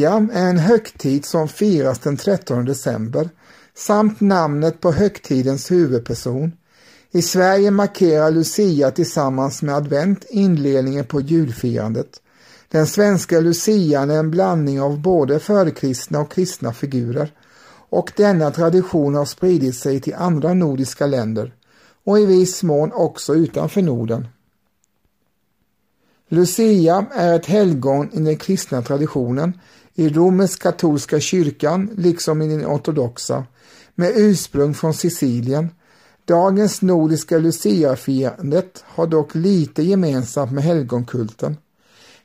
Lucia är en högtid som firas den 13 december samt namnet på högtidens huvudperson. I Sverige markerar Lucia tillsammans med advent inledningen på julfirandet. Den svenska lucian är en blandning av både förkristna och kristna figurer och denna tradition har spridit sig till andra nordiska länder och i viss mån också utanför Norden. Lucia är ett helgon i den kristna traditionen i romersk-katolska kyrkan liksom i den ortodoxa med ursprung från Sicilien. Dagens nordiska Lucia-firandet har dock lite gemensamt med helgonkulten.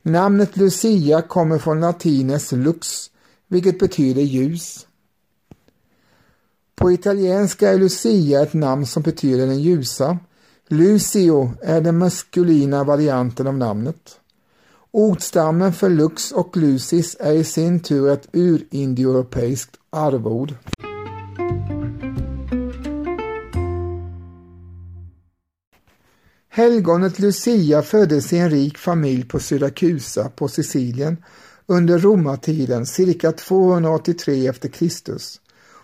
Namnet Lucia kommer från latinets lux, vilket betyder ljus. På italienska är Lucia ett namn som betyder den ljusa. Lucio är den maskulina varianten av namnet. Ordstammen för lux och lucis är i sin tur ett urindoeuropeiskt arvord. Helgonet Lucia föddes i en rik familj på Syrakusa på Sicilien under romartiden cirka 283 efter Kristus.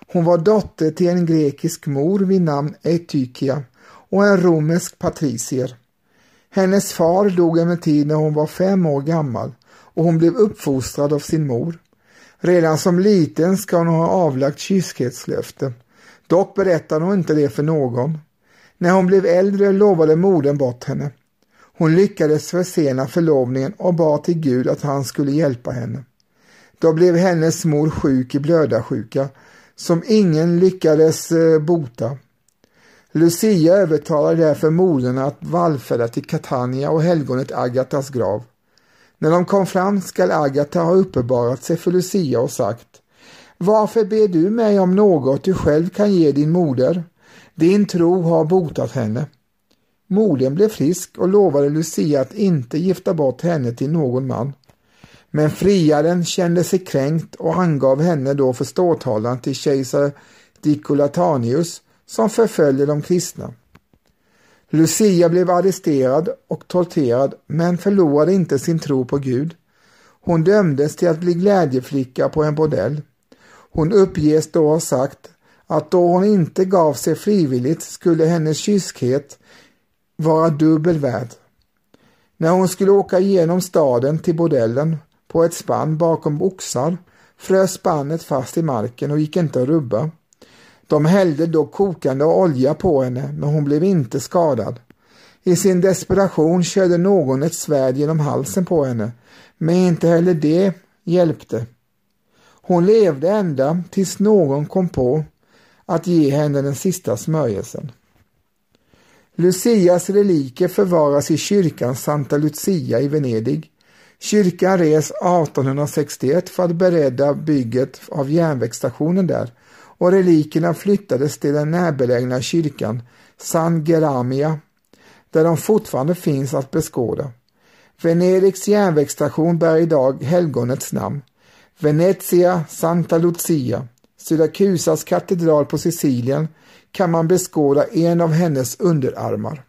Hon var dotter till en grekisk mor vid namn Etykia och en romersk patricier. Hennes far dog emellertid när hon var fem år gammal och hon blev uppfostrad av sin mor. Redan som liten ska hon ha avlagt kyskhetslöfte. Dock berättade hon inte det för någon. När hon blev äldre lovade modern bort henne. Hon lyckades försena förlovningen och bad till Gud att han skulle hjälpa henne. Då blev hennes mor sjuk i blödarsjuka som ingen lyckades eh, bota. Lucia övertalade därför modern att vallfärda till Catania och helgonet Agatas grav. När de kom fram skall Agata ha uppenbarat sig för Lucia och sagt Varför ber du mig om något du själv kan ge din moder? Din tro har botat henne. Modern blev frisk och lovade Lucia att inte gifta bort henne till någon man. Men friaren kände sig kränkt och angav henne då för ståthållaren till kejsar Dicolatanius som förföljde de kristna. Lucia blev arresterad och torterad men förlorade inte sin tro på Gud. Hon dömdes till att bli glädjeflicka på en bordell. Hon uppges då ha sagt att då hon inte gav sig frivilligt skulle hennes kyskhet vara dubbel värd. När hon skulle åka igenom staden till bordellen på ett spann bakom oxar frös spannet fast i marken och gick inte att rubba. De hällde då kokande olja på henne men hon blev inte skadad. I sin desperation körde någon ett svärd genom halsen på henne men inte heller det hjälpte. Hon levde ända tills någon kom på att ge henne den sista smörjelsen. Lucias reliker förvaras i kyrkan Santa Lucia i Venedig. Kyrkan res 1861 för att beredda bygget av järnvägsstationen där och relikerna flyttades till den närbelägna kyrkan San Geramia där de fortfarande finns att beskåda. Venedigs järnvägsstation bär idag helgonets namn. Venezia Santa Lucia Syrakusas katedral på Sicilien kan man beskåda en av hennes underarmar.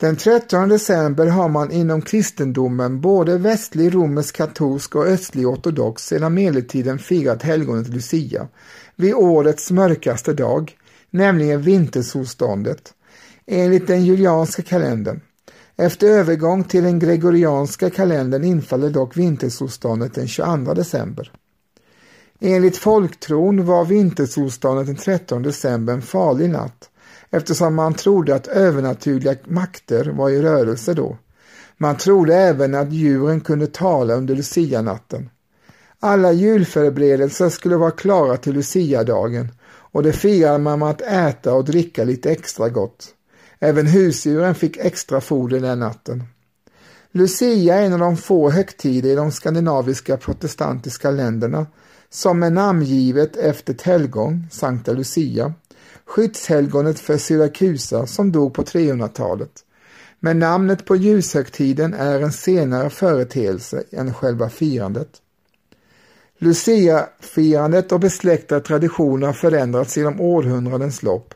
Den 13 december har man inom kristendomen både västlig romersk katolsk och östlig ortodox sedan medeltiden firat helgonet Lucia vid årets mörkaste dag, nämligen vintersolståndet, enligt den julianska kalendern. Efter övergång till den gregorianska kalendern infaller dock vintersolståndet den 22 december. Enligt folktron var vintersolståndet den 13 december en farlig natt eftersom man trodde att övernaturliga makter var i rörelse då. Man trodde även att djuren kunde tala under lucianatten. Alla julförberedelser skulle vara klara till luciadagen och det firade man med att äta och dricka lite extra gott. Även husdjuren fick extra foder den natten. Lucia är en av de få högtider i de skandinaviska protestantiska länderna som är namngivet efter ett helgon, Sankta Lucia, skyddshelgonet för Syrakusa som dog på 300-talet. Men namnet på ljushögtiden är en senare företeelse än själva firandet. Lucia-firandet och besläktade traditioner har förändrats genom århundradens lopp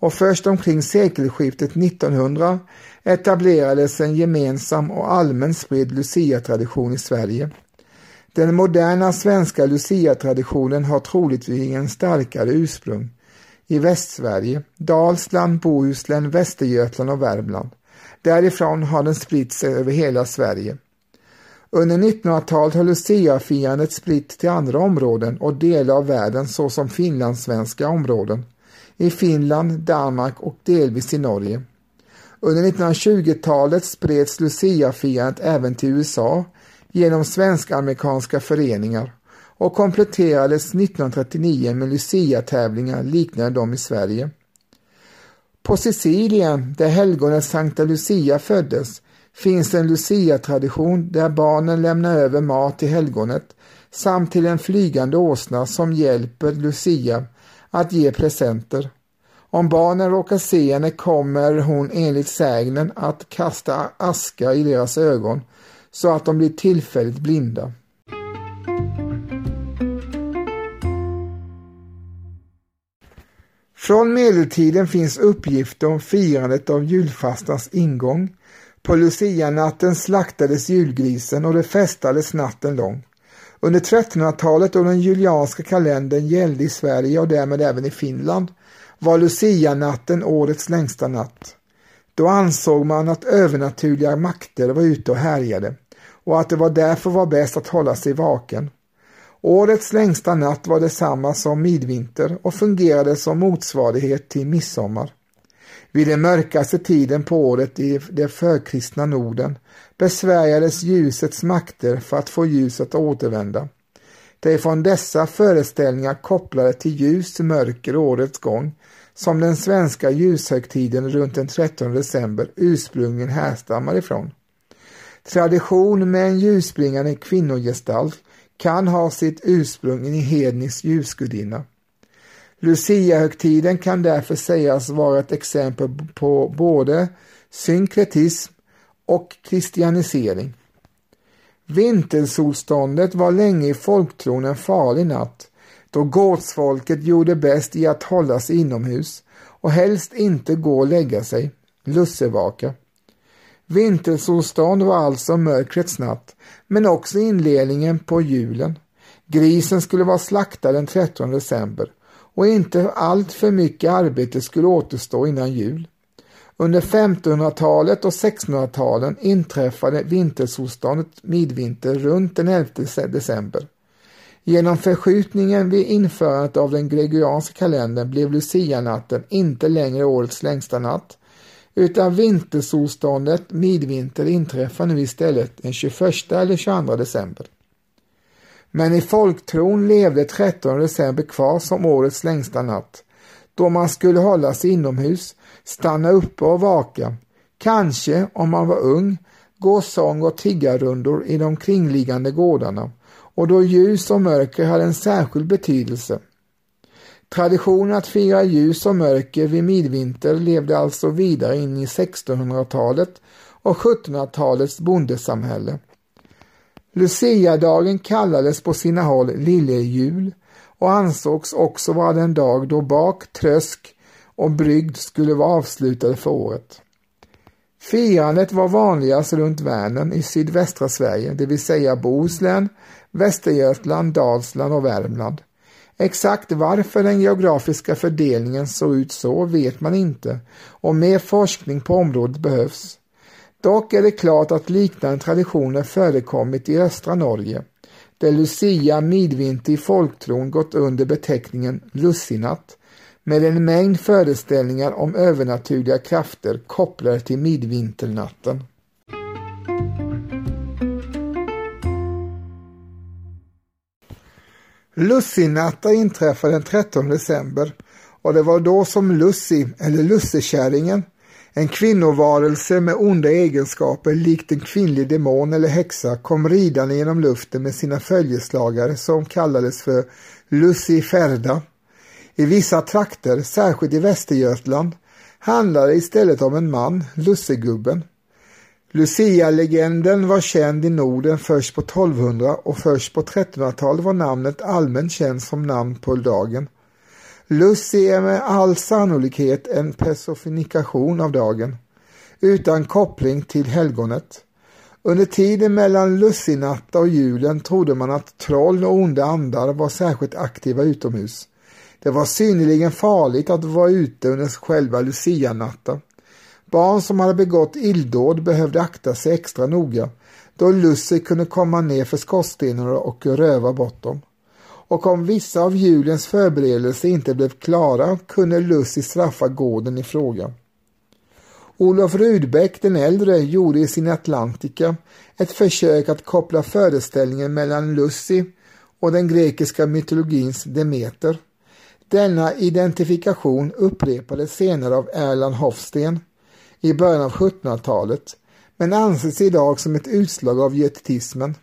och först omkring sekelskiftet 1900 etablerades en gemensam och allmän spridd Lucia-tradition i Sverige. Den moderna svenska Lucia-traditionen har troligtvis en starkare ursprung i Västsverige, Dalsland, Bohuslän, Västergötland och Värmland. Därifrån har den spritt sig över hela Sverige. Under 1900-talet har luciafirandet spritt till andra områden och delar av världen såsom finlandssvenska områden, i Finland, Danmark och delvis i Norge. Under 1920-talet spreds luciafirandet även till USA genom svensk-amerikanska föreningar och kompletterades 1939 med Lucia-tävlingar liknande de i Sverige. På Sicilien, där helgonet Sankta Lucia föddes, finns en Lucia-tradition där barnen lämnar över mat till helgonet samt till en flygande åsna som hjälper Lucia att ge presenter. Om barnen råkar se henne kommer hon enligt sägnen att kasta aska i deras ögon så att de blir tillfälligt blinda. Från medeltiden finns uppgifter om firandet av julfastans ingång. På Lucianatten slaktades julgrisen och det festades natten lång. Under 1300-talet då den julianska kalendern gällde i Sverige och därmed även i Finland var Lucianatten årets längsta natt. Då ansåg man att övernaturliga makter var ute och härjade och att det var därför var bäst att hålla sig vaken. Årets längsta natt var detsamma som midvinter och fungerade som motsvarighet till midsommar. Vid den mörkaste tiden på året i det förkristna Norden besvärjades ljusets makter för att få ljuset att återvända. Det är från dessa föreställningar kopplade till ljus, mörker årets gång som den svenska ljushögtiden runt den 13 december ursprungligen härstammar ifrån. Tradition med en ljusbringande kvinnogestalt kan ha sitt ursprung i hednisk ljusgudinna. Luciahögtiden kan därför sägas vara ett exempel på både synkretism och kristianisering. Vintersolståndet var länge i folktron en farlig natt då gårdsfolket gjorde bäst i att hålla sig inomhus och helst inte gå och lägga sig, lussevaka. Vintersolstånd var alltså mörkrets natt, men också inledningen på julen. Grisen skulle vara slaktad den 13 december och inte allt för mycket arbete skulle återstå innan jul. Under 1500-talet och 1600-talen inträffade vintersolståndet midvinter runt den 11 december. Genom förskjutningen vid införandet av den gregorianska kalendern blev lucianatten inte längre årets längsta natt utan vintersolståndet midvinter inträffar nu istället den 21 eller 22 december. Men i folktron levde 13 december kvar som årets längsta natt, då man skulle hålla sig inomhus, stanna uppe och vaka, kanske, om man var ung, gå sång och tiggarrundor i de kringliggande gårdarna och då ljus och mörker hade en särskild betydelse. Traditionen att fira ljus och mörker vid midvinter levde alltså vidare in i 1600-talet och 1700-talets bondesamhälle. Luciadagen kallades på sina håll lillejul och ansågs också vara den dag då bak, trösk och brygd skulle vara avslutade för året. Firandet var vanligast runt Vänern i sydvästra Sverige, det vill säga Bohuslän, Västergötland, Dalsland och Värmland. Exakt varför den geografiska fördelningen såg ut så vet man inte och mer forskning på området behövs. Dock är det klart att liknande traditioner förekommit i östra Norge, där Lucia midvinter i folktron gått under beteckningen Lussinatt, med en mängd föreställningar om övernaturliga krafter kopplade till midvinternatten. Lussinatta inträffade den 13 december och det var då som Lussi, eller Lussekärringen, en kvinnovarelse med onda egenskaper likt en kvinnlig demon eller häxa kom ridande genom luften med sina följeslagare som kallades för Luciferda. I vissa trakter, särskilt i Västergötland, handlade det istället om en man, Lussegubben. Lucia-legenden var känd i Norden först på 1200 och först på 1300-talet var namnet allmänt känt som namn på dagen. Lucy är med all sannolikhet en personifikation av dagen, utan koppling till helgonet. Under tiden mellan lussinatta och julen trodde man att troll och onda andar var särskilt aktiva utomhus. Det var synnerligen farligt att vara ute under själva lucianatta. Barn som hade begått illdåd behövde akta sig extra noga då Lucy kunde komma ner för skorstenarna och röva bort dem. Och om vissa av julens förberedelser inte blev klara kunde Lucy straffa gården i fråga. Olof Rudbeck den äldre gjorde i sin Atlantica ett försök att koppla föreställningen mellan Lucy och den grekiska mytologins Demeter. Denna identifikation upprepades senare av Erland Hofsten i början av 1700-talet men anses idag som ett utslag av götetismen.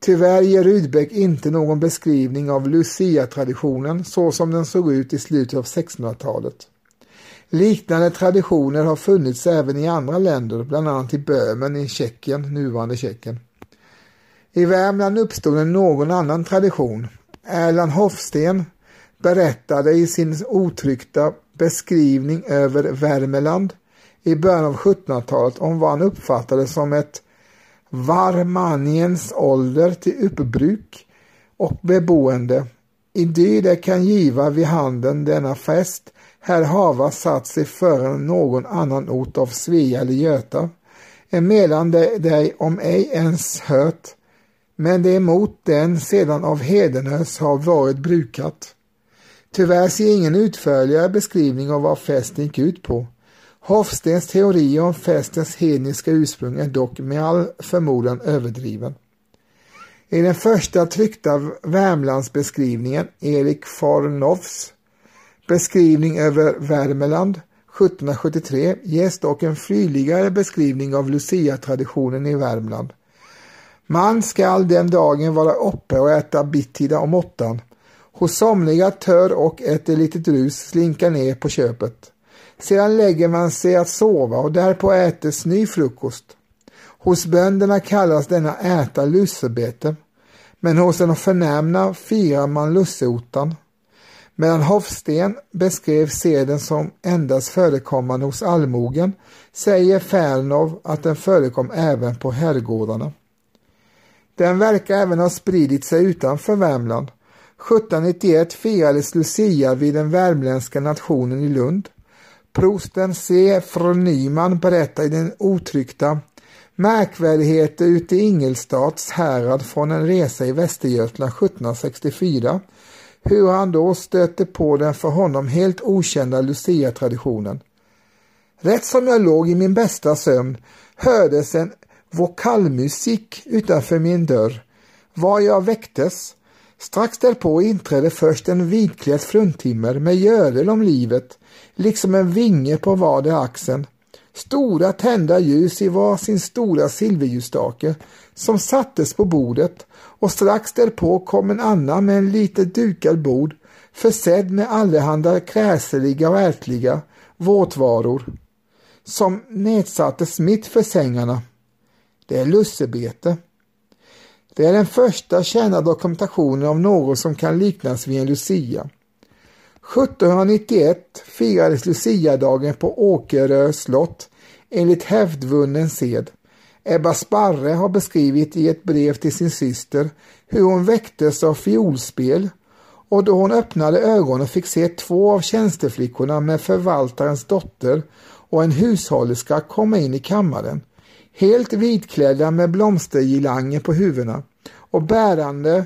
Tyvärr ger Rudbeck inte någon beskrivning av Lucia-traditionen så som den såg ut i slutet av 1600-talet. Liknande traditioner har funnits även i andra länder, bland annat i Böhmen i Tjeckien, nuvarande Tjeckien. I Värmland uppstod en någon annan tradition. Erland Hofsten berättade i sin otryckta beskrivning över Värmeland i början av 1700-talet om vad han uppfattade som ett varmaniens ålder till uppbruk och beboende. I det kan giva vid handen denna fest här hava satt sig före någon annan ort av Svea eller Göta, emellan dig om ej ens hört, men det emot den sedan av Hedenös har varit brukat. Tyvärr ser ingen utförligare beskrivning av vad festen gick ut på. Hofstens teori om festens hedniska ursprung är dock med all förmodan överdriven. I den första tryckta Värmlandsbeskrivningen, Erik Fornoffs beskrivning över Värmeland 1773 ges dock en fylligare beskrivning av Lucia-traditionen i Värmland. Man skall den dagen vara uppe och äta bittida om åttan. Hos somliga tör och ett litet rus slinka ner på köpet. Sedan lägger man sig att sova och därpå ätes ny frukost. Hos bönderna kallas denna äta lussebete, men hos den förnämna firar man lusseotan. Medan Hofsten beskrev seden som endast förekommande hos allmogen säger Fernov att den förekom även på herrgårdarna. Den verkar även ha spridit sig utanför Värmland. 1791 firades Lucia vid den värmländska nationen i Lund. Prosten C. från Nyman berättar i den otryckta Märkvärdigheter ute i Ingelstads härad från en resa i Västergötland 1764 hur han då stötte på den för honom helt okända Lucia-traditionen. Rätt som jag låg i min bästa sömn hördes en vokalmusik utanför min dörr, var jag väcktes. Strax därpå inträdde först en vitklädd fruntimmer med gödel om livet, liksom en vinge på vardera axeln. Stora tända ljus i var sin stora silverljusstake som sattes på bordet och strax därpå kom en annan med en litet dukad bord försedd med allehanda kräseliga och ärtliga våtvaror som nedsattes mitt för sängarna. Det är lussebete. Det är den första kända dokumentationen av något som kan liknas vid en lucia. 1791 firades luciadagen på Åkerö slott enligt hävdvunnen sed. Ebba Sparre har beskrivit i ett brev till sin syster hur hon väcktes av fiolspel och då hon öppnade ögonen fick se två av tjänsteflickorna med förvaltarens dotter och en hushållerska komma in i kammaren, helt vitklädda med blomstergirlanger på huvudena och bärande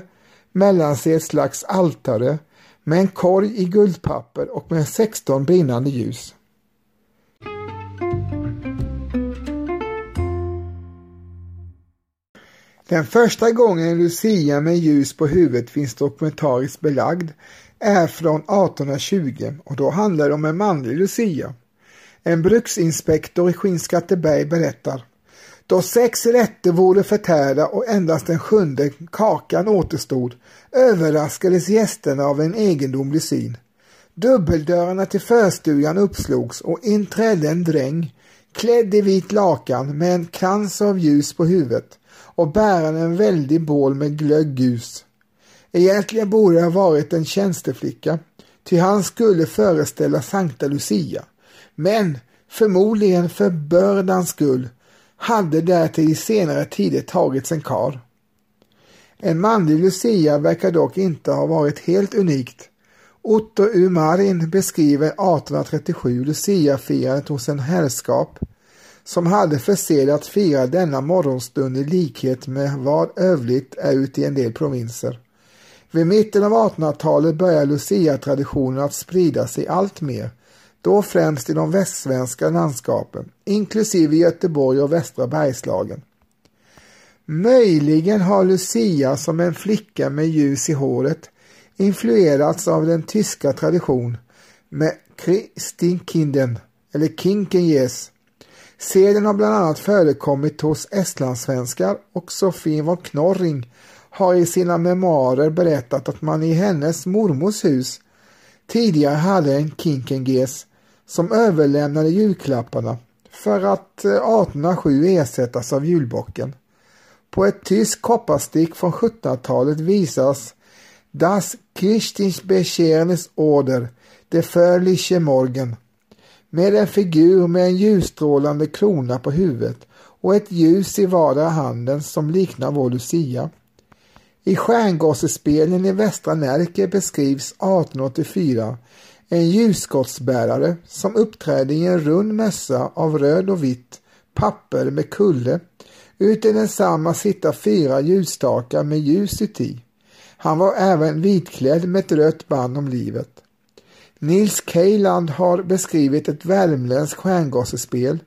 mellan sig ett slags altare med en korg i guldpapper och med 16 brinnande ljus. Den första gången Lucia med ljus på huvudet finns dokumentariskt belagd är från 1820 och då handlar det om en manlig Lucia. En bruksinspektor i Skinnskatteberg berättar då sex rätter vore förtärda och endast den sjunde kakan återstod överraskades gästerna av en egendomlig syn. Dubbeldörrarna till förstugan uppslogs och in trädde en dräng klädd i vit lakan med en krans av ljus på huvudet och bärande en väldig bål med glöggus. Egentligen borde det ha varit en tjänsteflicka, ty han skulle föreställa Sankta Lucia. Men förmodligen för bördans skull hade därtill i senare tider tagits en karl. En manlig Lucia verkar dock inte ha varit helt unikt. Otto U. Marin beskriver 1837 Lucia-firandet hos en herrskap som hade för sed att fira denna morgonstund i likhet med vad övligt är ute i en del provinser. Vid mitten av 1800-talet börjar Lucia-traditionen att sprida sig allt mer, då främst i de västsvenska landskapen, inklusive Göteborg och västra Bergslagen. Möjligen har Lucia som en flicka med ljus i håret influerats av den tyska tradition med Christinkinden eller Kinkenjes. Seden har bland annat förekommit hos estlandssvenskar och Sofie von Knorring har i sina memoarer berättat att man i hennes mormors hus tidigare hade en Kinkenges som överlämnade julklapparna för att eh, 1807 ersättas av julbocken. På ett tyskt kopparstick från 1700-talet visas Das Christensbechernes Order, de förliche Morgen, med en figur med en ljusstrålande krona på huvudet och ett ljus i vardera handen som liknar vår Lucia. I Stjärngossespelen i Västra Närke beskrivs 1884 en ljusskottsbärare som uppträder i en rund mössa av röd och vitt papper med kulle. Ut i densamma sitta fyra ljusstakar med ljus uti. Han var även vitklädd med ett rött band om livet. Nils Kejland har beskrivit ett värmländskt stjärngossespel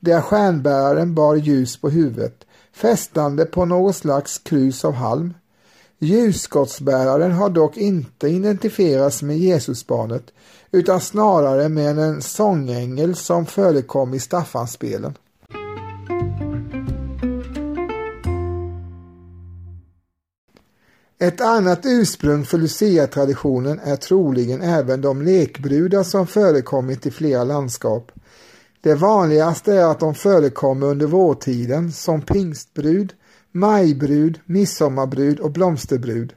där stjärnbäraren bar ljus på huvudet, fästande på något slags krus av halm. Ljusskottsbäraren har dock inte identifierats med Jesusbarnet utan snarare med en sångängel som förekom i Staffanspelen. Ett annat ursprung för Lucia-traditionen är troligen även de lekbrudar som förekommit i flera landskap. Det vanligaste är att de förekommer under vårtiden som pingstbrud, majbrud, midsommarbrud och blomsterbrud.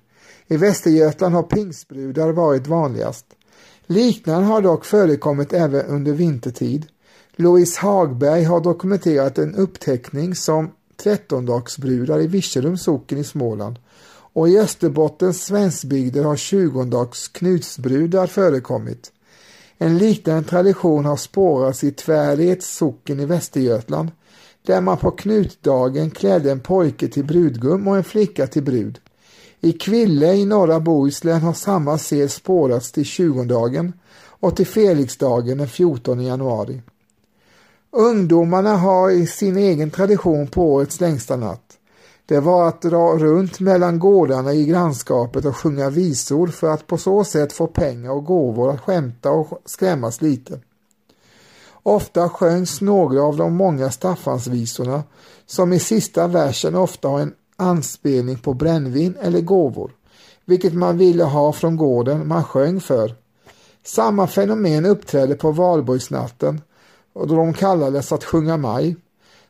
I Västergötland har pingstbrudar varit vanligast. Liknande har dock förekommit även under vintertid. Louise Hagberg har dokumenterat en uppteckning som trettondagsbrudar i Virserums socken i Småland och i Österbottens svenskbygder har tjugondags knutsbrudar förekommit. En liknande tradition har spårats i Tvärreds socken i Västergötland där man på knutdagen klädde en pojke till brudgum och en flicka till brud. I Kville i norra Bohuslän har samma sed spårats till tjugondagen och till Felixdagen den 14 januari. Ungdomarna har i sin egen tradition på årets längsta natt. Det var att dra runt mellan gårdarna i grannskapet och sjunga visor för att på så sätt få pengar och gåvor att skämta och skrämmas lite. Ofta sjöngs några av de många Staffansvisorna som i sista versen ofta har en anspelning på brännvin eller gåvor, vilket man ville ha från gården man sjöng för. Samma fenomen uppträdde på valborgsnatten och då de kallades att sjunga maj.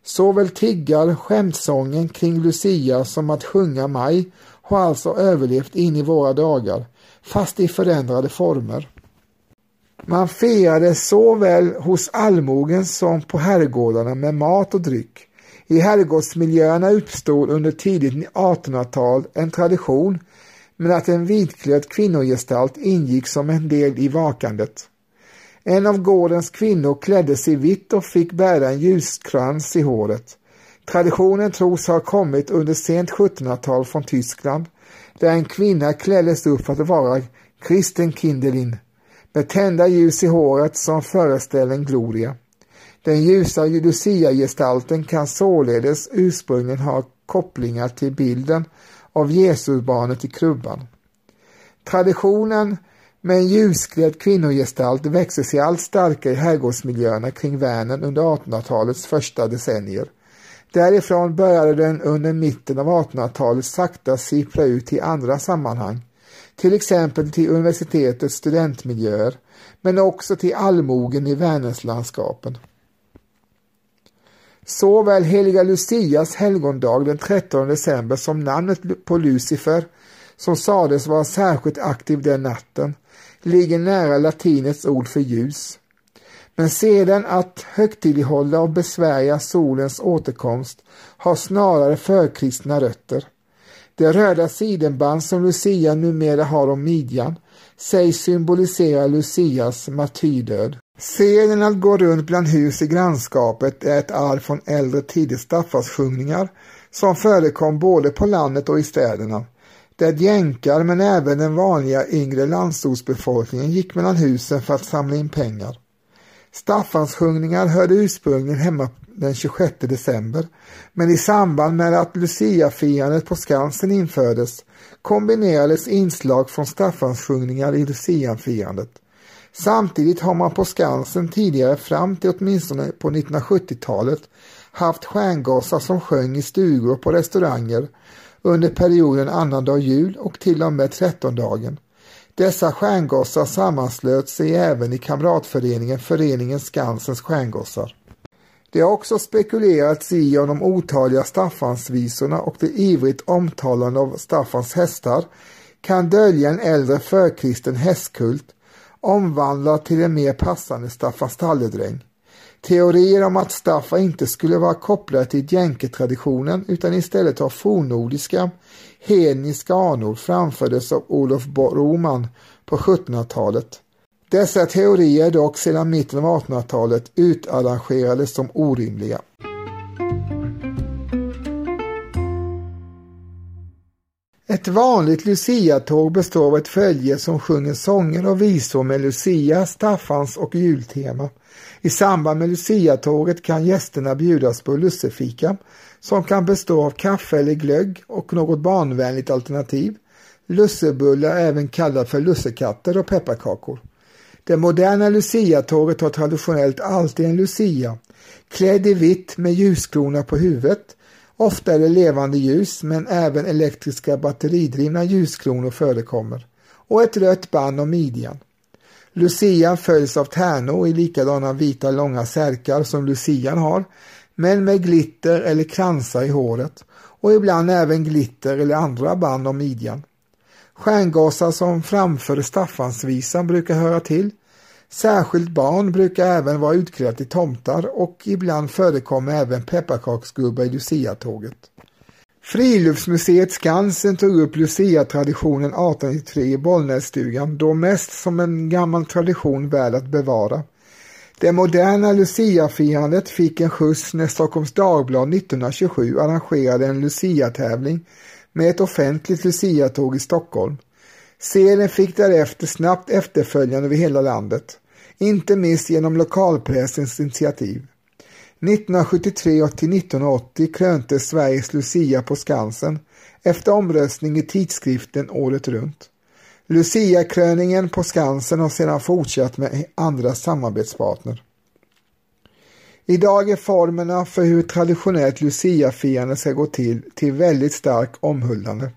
Såväl tiggar skämtsången kring Lucia som att sjunga maj har alltså överlevt in i våra dagar, fast i förändrade former. Man firade såväl hos allmogen som på herrgårdarna med mat och dryck. I herrgårdsmiljöerna uppstod under tidigt 1800-tal en tradition med att en vitklädd kvinnogestalt ingick som en del i vakandet. En av gårdens kvinnor klädde sig vitt och fick bära en ljuskrans i håret. Traditionen tros ha kommit under sent 1700-tal från Tyskland, där en kvinna kläddes upp för att vara kristen Kindelin, med tända ljus i håret som föreställer en gloria. Den ljusa Lucia-gestalten kan således ursprungligen ha kopplingar till bilden av Jesusbarnet i krubban. Traditionen med en ljusklädd kvinnogestalt växer sig allt starkare i herrgårdsmiljöerna kring Vänern under 1800-talets första decennier. Därifrån började den under mitten av 1800-talet sakta sippra ut i andra sammanhang, till exempel till universitetets studentmiljöer, men också till allmogen i Vänerslandskapen. Såväl heliga Lucias helgondag den 13 december som namnet på Lucifer, som sades vara särskilt aktiv den natten, ligger nära latinets ord för ljus. Men sedan att högtidlighålla och besvärja solens återkomst har snarare förkristna rötter. Det röda sidenband som Lucia numera har om midjan sägs symbolisera Lucias martyrdöd. Serien att gå runt bland hus i grannskapet är ett arv från äldre tiders staffarsjungningar som förekom både på landet och i städerna. Där jänkar men även den vanliga yngre landsortsbefolkningen gick mellan husen för att samla in pengar. Staffanshungningar hörde ursprungligen hemma den 26 december men i samband med att Luciafirandet på Skansen infördes kombinerades inslag från Staffanshungningar i Luciafirandet. Samtidigt har man på Skansen tidigare fram till åtminstone på 1970-talet haft stjärngossar som sjöng i stugor och på restauranger under perioden annandag jul och till och med trettondagen. Dessa stjärngossar sammanslöt sig även i kamratföreningen Föreningen Skansens stjärngossar. Det har också spekulerats i om de otaliga Staffansvisorna och det ivrigt omtalande av Staffans hästar kan dölja en äldre förkristen hästkult omvandlad till en mer passande Staffan stalledräng. Teorier om att Staffa inte skulle vara kopplad till jänketraditionen utan istället ha fornnordiska, hedniska anor framfördes av Olof Broman på 1700-talet. Dessa teorier är dock sedan mitten av 1800-talet utarrangerade som orimliga. Ett vanligt Lucia-tåg består av ett följe som sjunger sånger och visor med Lucia, Staffans och jultema. I samband med Lucia-tåget kan gästerna bjudas på lussefika som kan bestå av kaffe eller glögg och något barnvänligt alternativ. Lussebullar även kallat för lussekatter och pepparkakor. Det moderna Lucia-tåget har traditionellt alltid en Lucia, klädd i vitt med ljuskrona på huvudet. Ofta är det levande ljus men även elektriska batteridrivna ljuskronor förekommer och ett rött band om midjan. Lucian följs av tärnor i likadana vita långa särkar som lucian har, men med glitter eller kransar i håret och ibland även glitter eller andra band om midjan. Stjärngossar som framför Staffansvisan brukar höra till. Särskilt barn brukar även vara utklädda till tomtar och ibland förekommer även pepparkaksgubbar i Lucia-tåget. Friluftsmuseet Skansen tog upp Lucia-traditionen 1893 i Bollnässtugan, då mest som en gammal tradition värd att bevara. Det moderna Lucia-firandet fick en skjuts när Stockholms Dagblad 1927 arrangerade en Lucia-tävling med ett offentligt Lucia-tåg i Stockholm. Serien fick därefter snabbt efterföljande över hela landet, inte minst genom lokalpressens initiativ. 1973 till 1980 kröntes Sveriges Lucia på Skansen efter omröstning i tidskriften året runt. Lucia-kröningen på Skansen har sedan fortsatt med andra samarbetspartner. Idag är formerna för hur traditionellt Lucia-firande ska gå till till väldigt stark omhuldande.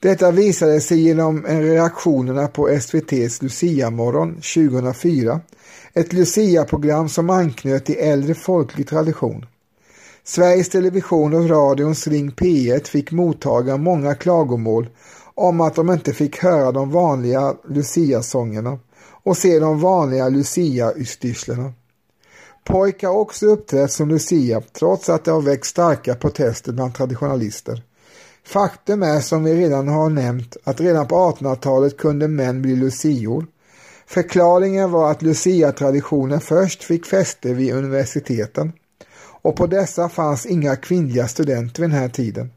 Detta visade sig genom reaktionerna på SVTs Lucia-morgon 2004, ett Lucia-program som anknöt till äldre folklig tradition. Sveriges Television och radions Ring P1 fick mottaga många klagomål om att de inte fick höra de vanliga Lucia-sångerna och se de vanliga Lucia-ystyrslena. Pojkar har också uppträtt som Lucia trots att det har väckt starka protester bland traditionalister. Faktum är som vi redan har nämnt att redan på 1800-talet kunde män bli lucior. Förklaringen var att lucia-traditionen först fick fäste vid universiteten och på dessa fanns inga kvinnliga studenter vid den här tiden.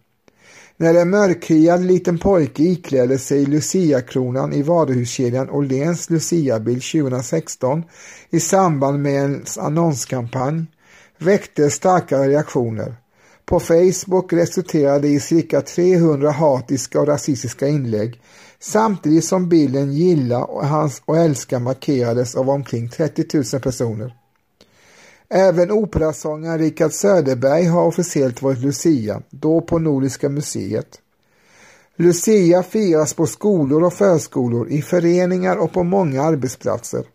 När en mörkhyad liten pojke iklädde sig Lucia-kronan i varuhuskedjan Åhléns Lucia-bild 2016 i samband med en annonskampanj väckte starka reaktioner. På Facebook resulterade i cirka 300 hatiska och rasistiska inlägg samtidigt som bilden gilla och, hans och älska markerades av omkring 30 000 personer. Även operasångaren Richard Söderberg har officiellt varit Lucia, då på Nordiska museet. Lucia firas på skolor och förskolor, i föreningar och på många arbetsplatser.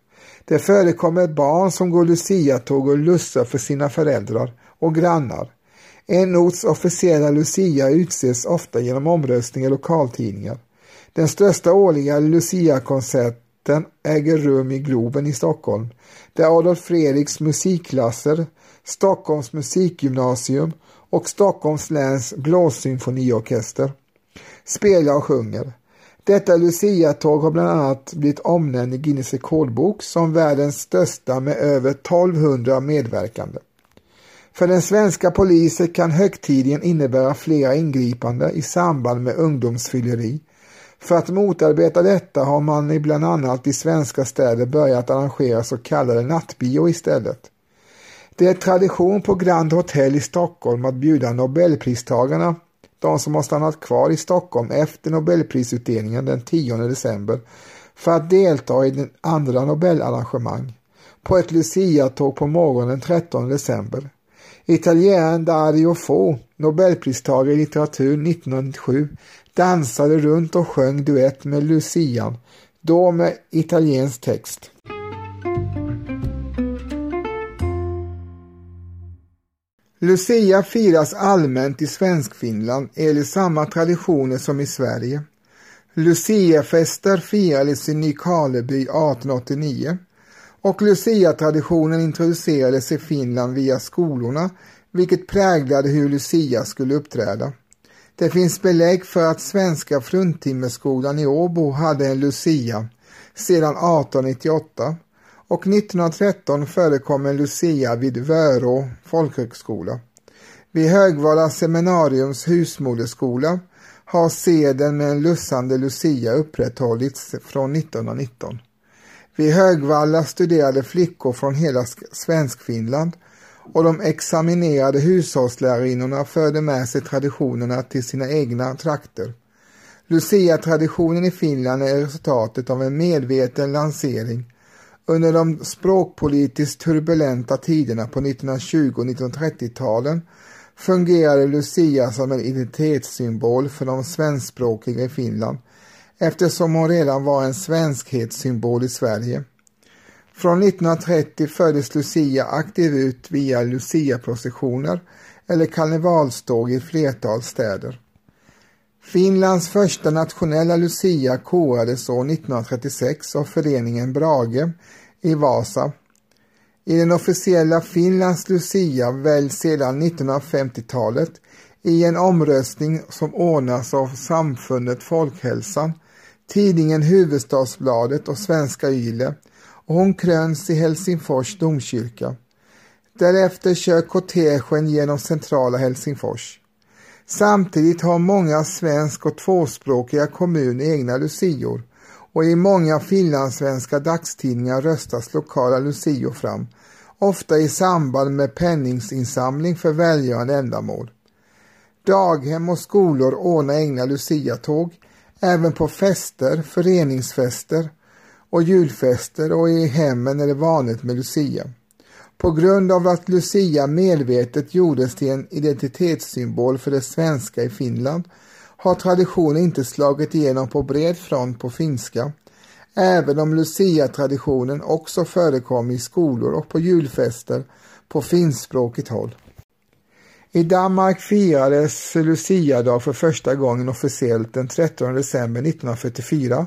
Det förekommer barn som går Lucia-tåg och lussar för sina föräldrar och grannar. En orts officiella Lucia utses ofta genom omröstning i lokaltidningar. Den största årliga Lucia-konserten äger rum i Globen i Stockholm, där Adolf Fredriks musikklasser, Stockholms musikgymnasium och Stockholms läns blåssymfoniorkester spelar och sjunger. Detta Lucia-tåg har bland annat blivit omnämnd i Guinness rekordbok som världens största med över 1200 medverkande. För den svenska polisen kan högtiden innebära flera ingripanden i samband med ungdomsfylleri. För att motarbeta detta har man i bland annat i svenska städer börjat arrangera så kallade nattbio istället. Det är tradition på Grand Hotel i Stockholm att bjuda Nobelpristagarna, de som har stannat kvar i Stockholm efter Nobelprisutdelningen den 10 december, för att delta i den andra Nobelarrangemang på ett Lucia-tåg på morgonen den 13 december. Italienaren Dario Fo, nobelpristagare i litteratur 1997, dansade runt och sjöng duett med Lucian, då med italiensk text. Lucia firas allmänt i Svenskfinland enligt samma traditioner som i Sverige. Luciafester firades i Nykarleby 1889 och Lucia-traditionen introducerades i Finland via skolorna vilket präglade hur Lucia skulle uppträda. Det finns belägg för att Svenska fruntimmerskolan i Åbo hade en Lucia sedan 1898 och 1913 förekom en Lucia vid Vörå folkhögskola. Vid Högvalla seminariums husmoderskola har seden med en lussande Lucia upprätthållits från 1919. Vid Högvalla studerade flickor från hela Svenskfinland och de examinerade hushållslärarinnorna förde med sig traditionerna till sina egna trakter. Lucia-traditionen i Finland är resultatet av en medveten lansering under de språkpolitiskt turbulenta tiderna på 1920 och 1930-talen fungerade Lucia som en identitetssymbol för de svenskspråkiga i Finland eftersom hon redan var en svenskhetssymbol i Sverige. Från 1930 fördes Lucia aktivt ut via Lucia-processioner eller karnevalståg i flertal städer. Finlands första nationella Lucia korades år 1936 av föreningen Brage i Vasa. I den officiella Finlands Lucia väljs sedan 1950-talet i en omröstning som ordnas av Samfundet Folkhälsan, tidningen Huvudstadsbladet och Svenska Yle och hon kröns i Helsingfors domkyrka. Därefter kör kortegen genom centrala Helsingfors. Samtidigt har många svensk och tvåspråkiga kommuner egna lucior och i många finlandssvenska dagstidningar röstas lokala lucior fram, ofta i samband med penningsinsamling för välgörande ändamål. Daghem och skolor ordnar egna luciatåg, även på fester, föreningsfester och julfester och i hemmen är det vanligt med lucia. På grund av att Lucia medvetet gjordes till en identitetssymbol för det svenska i Finland har traditionen inte slagit igenom på bred front på finska, även om Lucia-traditionen också förekom i skolor och på julfester på finskspråkigt håll. I Danmark firades Lucia-dag för första gången officiellt den 13 december 1944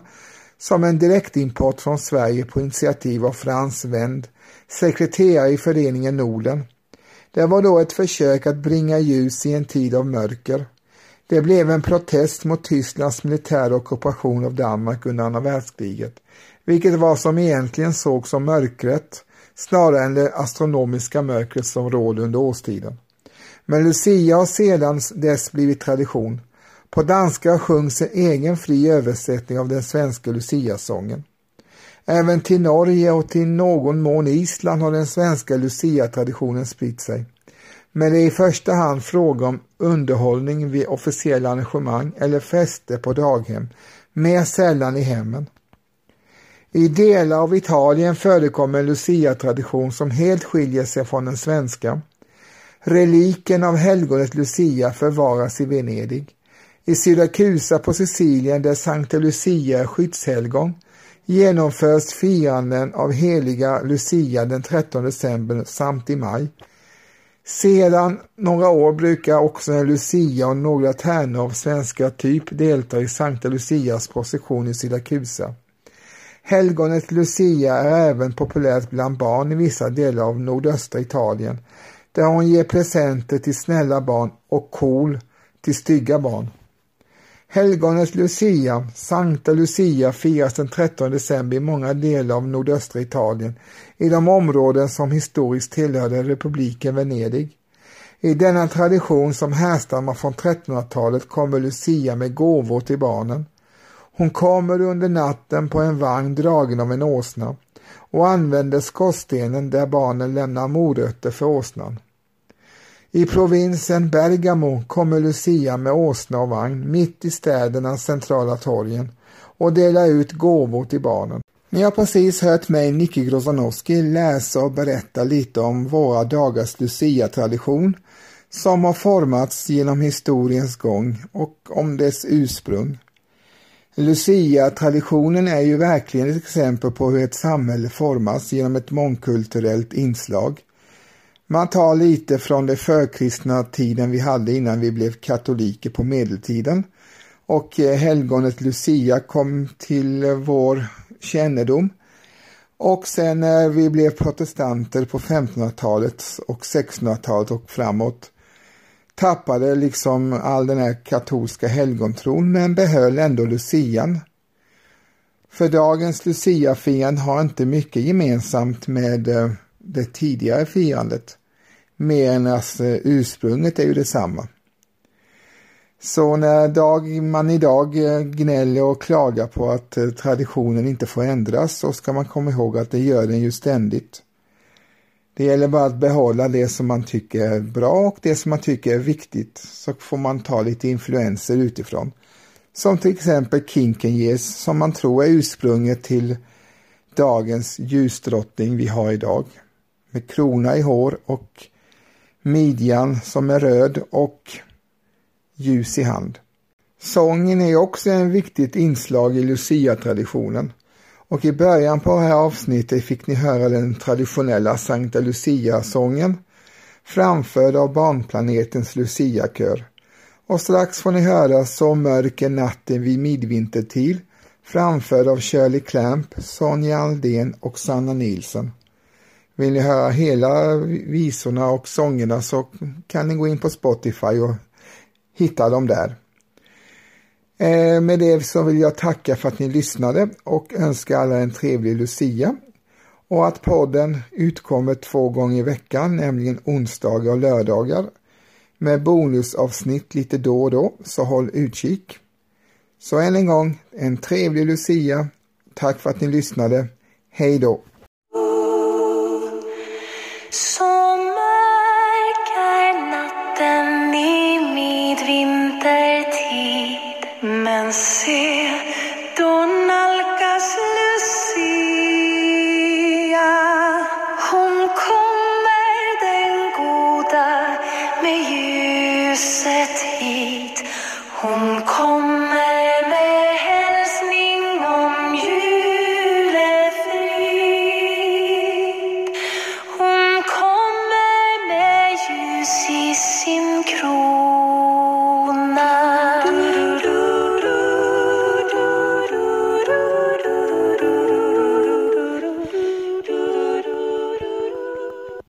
som en direktimport från Sverige på initiativ av Frans Wend sekreterare i föreningen Norden. Det var då ett försök att bringa ljus i en tid av mörker. Det blev en protest mot Tysklands militära ockupation av Danmark under andra världskriget, vilket var som egentligen såg som mörkret snarare än det astronomiska mörkret som rådde under årstiden. Men Lucia har sedan dess blivit tradition. På danska sjungs en egen fri översättning av den svenska Lucia-sången. Även till Norge och till någon mån Island har den svenska Lucia-traditionen spritt sig. Men det är i första hand fråga om underhållning vid officiella arrangemang eller fester på daghem, mer sällan i hemmen. I delar av Italien förekommer en Lucia-tradition som helt skiljer sig från den svenska. Reliken av helgonet Lucia förvaras i Venedig. I Syrakusa på Sicilien där Sankta Lucia är skyddshelgon genomförs firanden av heliga Lucia den 13 december samt i maj. Sedan några år brukar också en Lucia och några tärnor av svenska typ delta i Sankta Lucias procession i Syrakusa. Helgonet Lucia är även populärt bland barn i vissa delar av nordöstra Italien, där hon ger presenter till snälla barn och kol till stygga barn. Helgonet Lucia, Sankta Lucia, firas den 13 december i många delar av nordöstra Italien, i de områden som historiskt tillhörde republiken Venedig. I denna tradition som härstammar från 1300-talet kommer Lucia med gåvor till barnen. Hon kommer under natten på en vagn dragen av en åsna och använder skorstenen där barnen lämnar morötter för åsnan. I provinsen Bergamo kommer Lucia med åsna och vagn mitt i städernas centrala torgen och delar ut gåvor till barnen. Ni har precis hört mig, Nicky Grozanowski, läsa och berätta lite om våra dagars Lucia-tradition som har formats genom historiens gång och om dess ursprung. Lucia-traditionen är ju verkligen ett exempel på hur ett samhälle formas genom ett mångkulturellt inslag. Man tar lite från den förkristna tiden vi hade innan vi blev katoliker på medeltiden och eh, helgonet Lucia kom till vår kännedom. Och sen när vi blev protestanter på 1500-talet och 1600-talet och framåt tappade liksom all den här katolska helgontron men behöll ändå lucian. För dagens luciafirande har inte mycket gemensamt med eh, det tidigare firandet. Mer än att ursprunget är ju detsamma. Så när dag, man idag eh, gnäller och klagar på att eh, traditionen inte får ändras så ska man komma ihåg att det gör den ju ständigt. Det gäller bara att behålla det som man tycker är bra och det som man tycker är viktigt så får man ta lite influenser utifrån. Som till exempel Kinkenjes som man tror är ursprunget till dagens ljusdrottning vi har idag. Med krona i hår och midjan som är röd och ljus i hand. Sången är också ett viktigt inslag i Lucia-traditionen. Och i början på det här avsnittet fick ni höra den traditionella Sankta Lucia-sången framförd av Barnplanetens Lucia-kör. Och strax får ni höra Så mörker natten vid midvintertid framförd av Shirley Clamp, Sonja Aldén och Sanna Nilsson. Vill ni höra hela visorna och sångerna så kan ni gå in på Spotify och hitta dem där. Eh, med det så vill jag tacka för att ni lyssnade och önska alla en trevlig Lucia. Och att podden utkommer två gånger i veckan, nämligen onsdagar och lördagar. Med bonusavsnitt lite då och då, så håll utkik. Så än en gång, en trevlig Lucia. Tack för att ni lyssnade. Hej då!